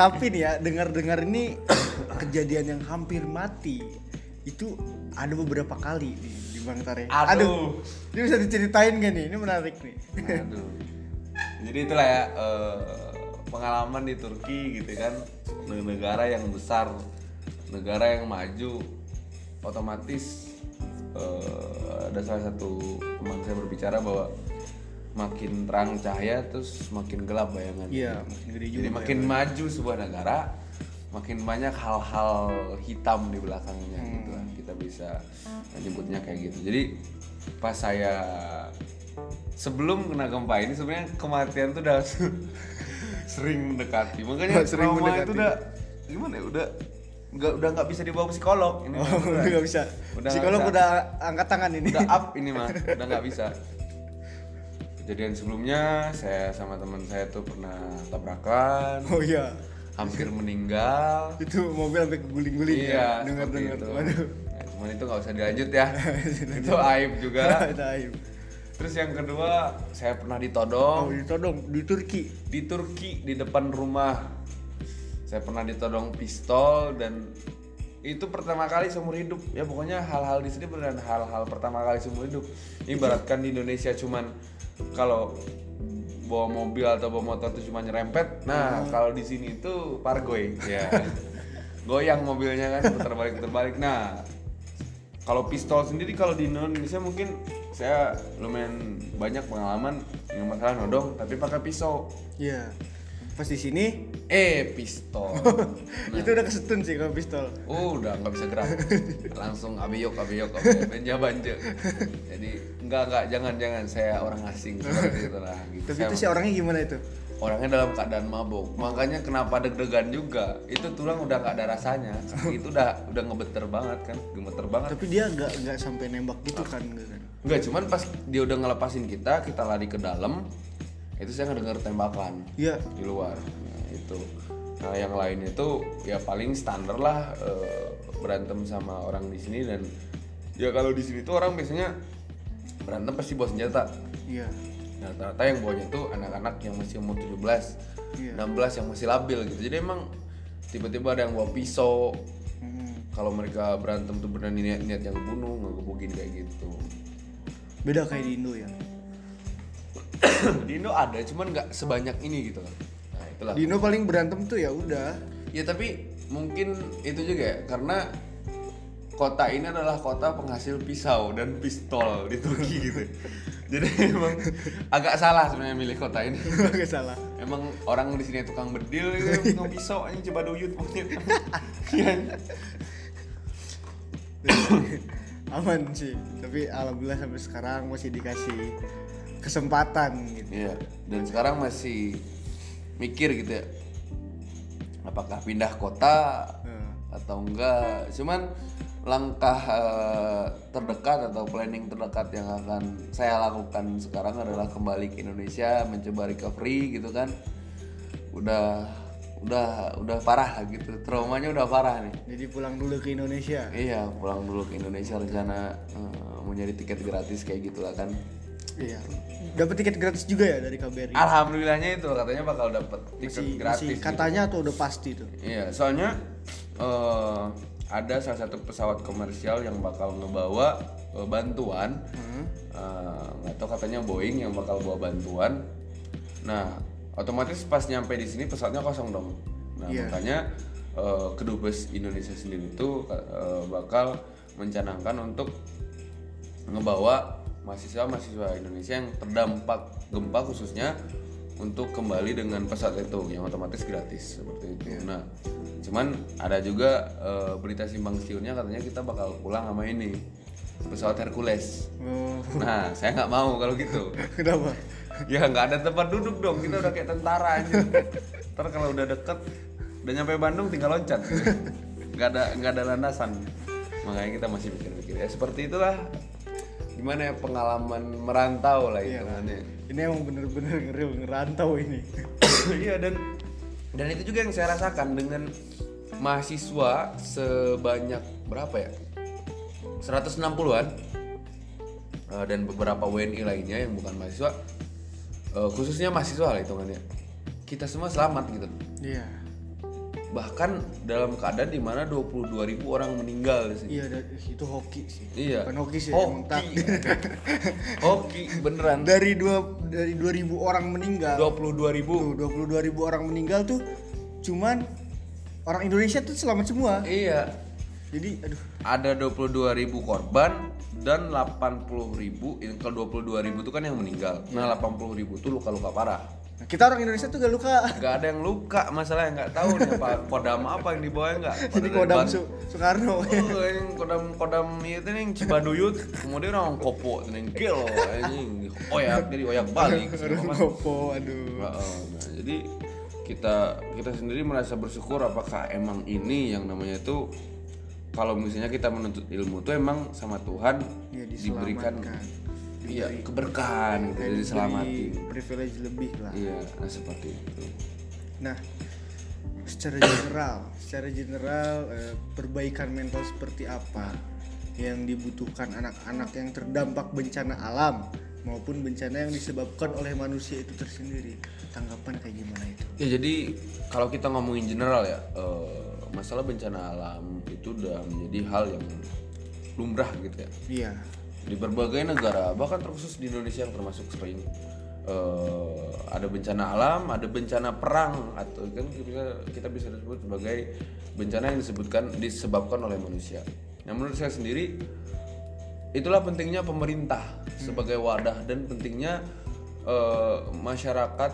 Tapi nih ya, dengar-dengar ini kejadian yang hampir mati itu ada beberapa kali nih di Bang Tare.
Aduh.
Ini bisa diceritain gak nih? Ini menarik nih.
Aduh. Jadi itulah ya eh, pengalaman di Turki gitu kan negara yang besar, negara yang maju, otomatis eh, ada salah satu teman saya berbicara bahwa makin terang cahaya terus makin gelap bayangan.
Iya, makin gede juga.
Jadi makin maju sebuah negara, makin banyak hal-hal hitam di belakangnya gitu lah. Kita bisa menyebutnya kayak gitu. Jadi pas saya sebelum kena gempa ini sebenarnya kematian tuh udah sering mendekati. Makanya
Sering
trauma
mendekati.
itu udah gimana ya? Udah nggak udah nggak bisa dibawa psikolog ini.
Oh, udah gak bisa.
Udah nggak
Psikolog
bisa.
udah angkat tangan ini.
udah up ini mah udah nggak bisa kejadian sebelumnya saya sama teman saya tuh pernah tabrakan
Oh iya.
hampir meninggal
Itu mobil sampai keguling-guling ya.
iya
Dengar-dengar.
seperti itu.
Waduh.
Ya, cuman itu nggak usah dilanjut ya itu aib juga
Itu aib.
Terus yang kedua, saya pernah
Oh,
ditodong
ditodong di Turki.
di Turki di depan rumah. Saya pernah ditodong pistol dan itu pertama kali seumur hidup. Ya pokoknya hal-hal di sini beneran hal-hal pertama kali seumur hidup. Ibaratkan di Indonesia cuman kalau bawa mobil atau bawa motor itu cuma nyerempet. Nah, kalau di sini itu pargoy. Ya. Goyang mobilnya kan putar balik putar balik. Nah, kalau pistol sendiri kalau di Indonesia mungkin saya lumayan banyak pengalaman yang masalah nodong tapi pakai pisau.
Iya. Pas di sini
Eh, pistol.
itu udah kesetun sih kalau pistol.
Oh, udah nggak bisa gerak. Langsung abiyok, abiyok, abiyok, banja. Jadi enggak enggak jangan jangan saya orang asing seperti itu lah. Gitu.
Tapi
Saya
itu si orangnya gimana itu?
orangnya dalam keadaan mabuk. Makanya kenapa deg-degan juga. Itu tulang udah nggak ada rasanya. Itu udah udah ngebeter banget kan, gemeter banget.
Tapi dia nggak nggak sampai nembak gitu kan, enggak?
Enggak, cuman pas dia udah ngelepasin kita, kita lari ke dalam. Itu saya ngedenger tembakan
Iya.
di luar. Nah, itu. Nah, yang lain itu ya paling standar lah eh, berantem sama orang di sini dan ya kalau di sini tuh orang biasanya berantem pasti bawa senjata.
Iya.
Nah, rata-rata yang bawanya tuh anak-anak yang masih umur 17,
Iya.
16 yang masih labil gitu. Jadi emang tiba-tiba ada yang bawa pisau.
Hmm.
Kalau mereka berantem tuh beneran niat niat yang bunuh, ngegebukin kayak gitu.
Beda kayak di Indo ya.
di Indo ada, cuman nggak sebanyak ini gitu. Nah, itulah.
Di Indo paling berantem tuh ya udah.
Ya tapi mungkin itu juga ya karena kota ini adalah kota penghasil pisau dan pistol di Turki gitu. Jadi emang agak salah sebenarnya milih kota ini.
Gak salah.
Emang orang di sini tukang bedil gitu, tukang pisau anjing coba duyut monyet. Iya.
Aman sih. Tapi alhamdulillah sampai sekarang masih dikasih kesempatan gitu.
Iya, dan sekarang masih mikir gitu ya. Apakah pindah kota
Nah,
atau enggak? Cuman langkah eh, terdekat atau planning terdekat yang akan saya lakukan sekarang adalah kembali ke Indonesia mencoba recovery gitu kan. Udah udah udah parah lah gitu. Traumanya udah parah nih.
Jadi pulang dulu ke Indonesia.
iya pulang dulu ke Indonesia rencana eh, mau nyari tiket gratis kayak gitulah kan
Iya. Dapat tiket gratis juga ya dari KBRI.
alhamdulillahnya itu katanya bakal dapet tiket
masih,
gratis
masih
gitu.
katanya atau udah pasti tuh.
Iya, soalnya eh, ada salah satu pesawat komersial yang bakal ngebawa eh, bantuan.
Hmm.
Eh, nggak tahu katanya Boeing yang bakal bawa bantuan. Nah, otomatis pas nyampe di sini pesawatnya kosong dong. Nah,
Iya.
makanya eh, kedubes Indonesia sendiri itu eh, bakal mencanangkan untuk ngebawa mahasiswa-mahasiswa Indonesia yang terdampak gempa khususnya untuk kembali dengan pesawat itu yang otomatis gratis seperti itu. Nah, cuman ada juga eh, berita simpang siurnya katanya kita bakal pulang sama ini pesawat Hercules.
Oh,
Nah, saya nggak mau kalau gitu.
kenapa?
ya nggak ada tempat duduk dong, kita udah kayak tentara aja. Ntar kalau udah deket, udah nyampe Bandung tinggal loncat. Nggak ada nggak ada landasan. Makanya kita masih pikir-pikir ya seperti itulah gimana ya pengalaman merantau lah hitungannya.
Ini emang bener-bener ngeril ngerantau ini.
iya dan dan itu juga yang saya rasakan dengan mahasiswa sebanyak berapa ya 160-an eh, dan beberapa WNI lainnya yang bukan mahasiswa eh, khususnya mahasiswa lah hitungannya kita semua selamat gitu
Iya.
Bahkan dalam keadaan di mana 22.000 orang meninggal di sini
Iya, itu hoki sih.
iya
Bukan hoki sih, emang tak.
hoki hoki beneran
dari dua dari 2000 orang meninggal.
22.000
Tuh, 22 ribu orang meninggal tuh cuman orang Indonesia tuh selamat semua.
iya
Jadi aduh
ada 22.000 korban dan 80.000 ini kalau 22.000 itu kan yang meninggal. Nah, 80.000 itu luka-luka parah.
Kita orang Indonesia tuh gak luka.
Gak ada yang luka, masalahnya nggak tahu nih apa kodam apa yang dibawa nggak.
Jadi kodam Su- Soekarno.
Oh, yang kodam kodam itu nih yang Cibaduyut, kemudian orang kopo itu yang gelo, anjing oyak jadi oyak balik.
Orang kopo, aduh.
Nah, nah, jadi kita kita sendiri merasa bersyukur apakah emang ini yang namanya itu kalau misalnya kita menuntut ilmu tuh emang sama Tuhan
Ya,
diberikan. Iya keberkahan gitu jadi
diberi privilege lebih lah.
iya nah seperti itu
Nah, secara general, secara general eh, perbaikan mental seperti apa yang dibutuhkan anak-anak yang terdampak bencana alam maupun bencana yang disebabkan oleh manusia itu tersendiri. Tanggapan kayak gimana itu?
Ya jadi kalau kita ngomongin general ya eh, masalah bencana alam itu udah menjadi hal yang lumrah gitu ya
Iya.
Di berbagai negara bahkan terkhusus di Indonesia yang termasuk sering eh, ada bencana alam, ada bencana perang atau kan kita kita bisa disebut sebagai bencana yang disebutkan disebabkan oleh manusia. Nah menurut saya sendiri itulah pentingnya pemerintah sebagai wadah dan pentingnya eh, masyarakat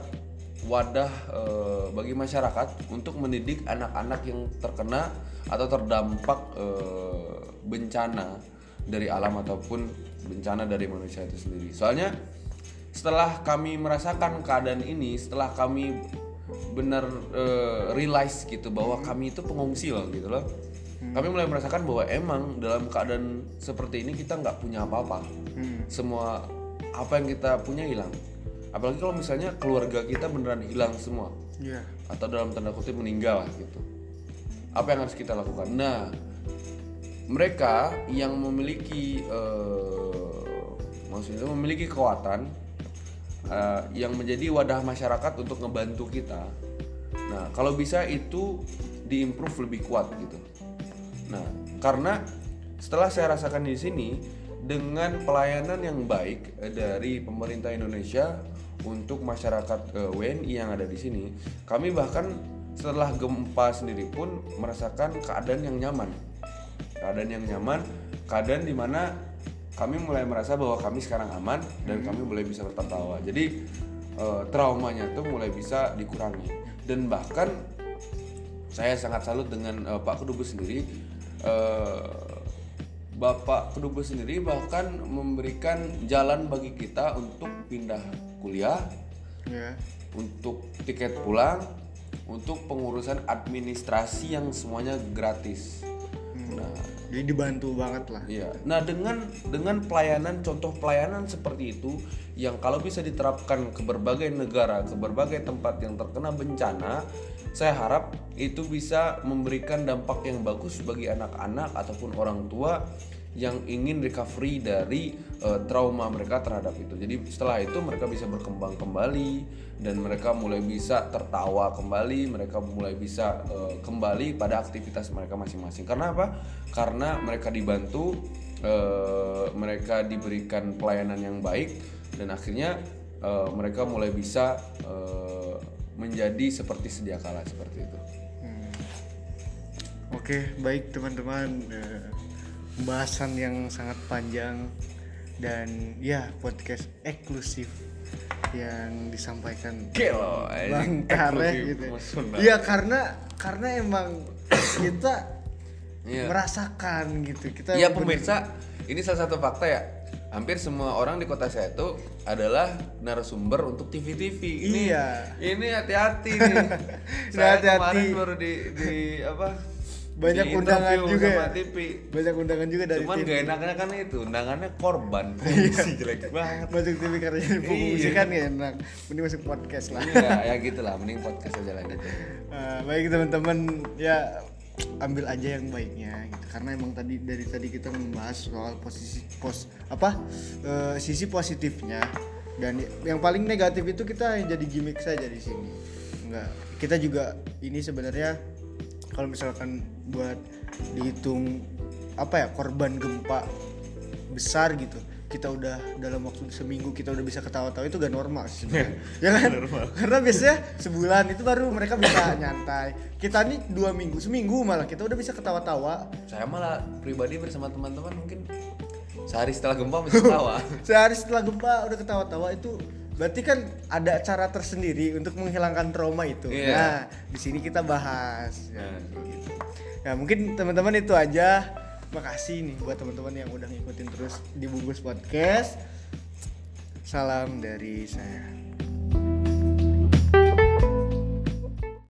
wadah eh, bagi masyarakat untuk mendidik anak-anak yang terkena atau terdampak eh, bencana dari alam ataupun bencana dari manusia itu sendiri. Soalnya setelah kami merasakan keadaan ini, setelah kami benar eh, realize gitu bahwa kami itu pengungsi loh gitu loh. Kami mulai merasakan bahwa emang dalam keadaan seperti ini kita nggak punya apa-apa. Semua apa yang kita punya hilang. Apalagi kalau misalnya keluarga kita beneran hilang semua
Iya.
atau dalam tanda kutip meninggal gitu. Apa yang harus kita lakukan? Nah, mereka yang memiliki eh, maksudnya memiliki kekuatan eh, yang menjadi wadah masyarakat untuk ngebantu kita. Nah, kalau bisa itu diimprove lebih kuat gitu. Nah, karena setelah saya rasakan di sini dengan pelayanan yang baik eh, dari pemerintah Indonesia untuk masyarakat eh, WNI yang ada di sini, kami bahkan setelah gempa sendiri pun merasakan keadaan yang nyaman. Keadaan yang nyaman, keadaan di mana kami mulai merasa bahwa kami sekarang aman dan kami mulai bisa tertawa. Jadi eh, traumanya tuh mulai bisa dikurangi dan bahkan saya sangat salut dengan eh, Pak Kedubes sendiri. Eh, Bapak Kedubes sendiri bahkan memberikan jalan bagi kita untuk pindah kuliah,
Iya.
untuk tiket pulang, untuk pengurusan administrasi yang semuanya gratis. Nah,
Jadi dibantu banget lah.
Iya. Nah, dengan dengan pelayanan contoh pelayanan seperti itu yang kalau bisa diterapkan ke berbagai negara, ke berbagai tempat yang terkena bencana, saya harap itu bisa memberikan dampak yang bagus bagi anak-anak ataupun orang tua yang ingin recovery dari eh, trauma mereka terhadap itu. Jadi setelah itu mereka bisa berkembang kembali dan mereka mulai bisa tertawa kembali, mereka mulai bisa eh, kembali pada aktivitas mereka masing-masing. Karena apa? Karena mereka dibantu, eh, mereka diberikan pelayanan yang baik dan akhirnya eh, mereka mulai bisa eh, menjadi seperti sedia kala seperti itu.
Hmm. Oke, baik teman-teman. Pembahasan yang sangat panjang dan ya podcast eksklusif yang disampaikan
Gelo,
Bang gitu. Iya karena karena emang kita
Iya.
merasakan gitu. Kita
Iya pemirsa, ini salah satu fakta ya. Hampir semua orang di kota saya itu adalah narasumber untuk TV-TV. Ini,
Iya.
Ini hati-hati nih. Saya
hati-hati.
kemarin baru di, di apa?
Banyak
di
undangan
interview
juga
sama
ya?
TV.
banyak undangan juga dari
Cuman
tim.
gak enaknya kan itu, undangannya korban.
Iya.
jelek banget.
Masuk TV karena jadi fungsi
Iya.
kan gak enak. Mending masuk podcast lah.
ya, ya gitu lah, mending podcast aja lah gitu.
Eh, baik teman-teman ya ambil aja yang baiknya gitu karena emang tadi dari tadi kita membahas soal posisi pos apa eh, sisi positifnya dan yang paling negatif itu kita jadi gimmick saja di sini enggak kita juga ini sebenarnya kalau misalkan buat dihitung apa ya korban gempa besar gitu kita udah dalam waktu seminggu kita udah bisa ketawa-tawa itu gak normal sih sebenarnya. ya kan karena biasanya sebulan itu baru mereka bisa nyantai kita nih dua minggu seminggu malah kita udah bisa ketawa-tawa
Saya malah pribadi bersama teman-teman mungkin sehari setelah gempa masih ketawa.
sehari setelah gempa udah ketawa-tawa itu berarti kan ada cara tersendiri untuk menghilangkan trauma itu.
Iya.
nah di sini kita bahas. Ya, gitu. Nah mungkin teman-teman itu aja. Makasih nih buat teman-teman yang udah ngikutin terus di bungkus podcast. Salam dari saya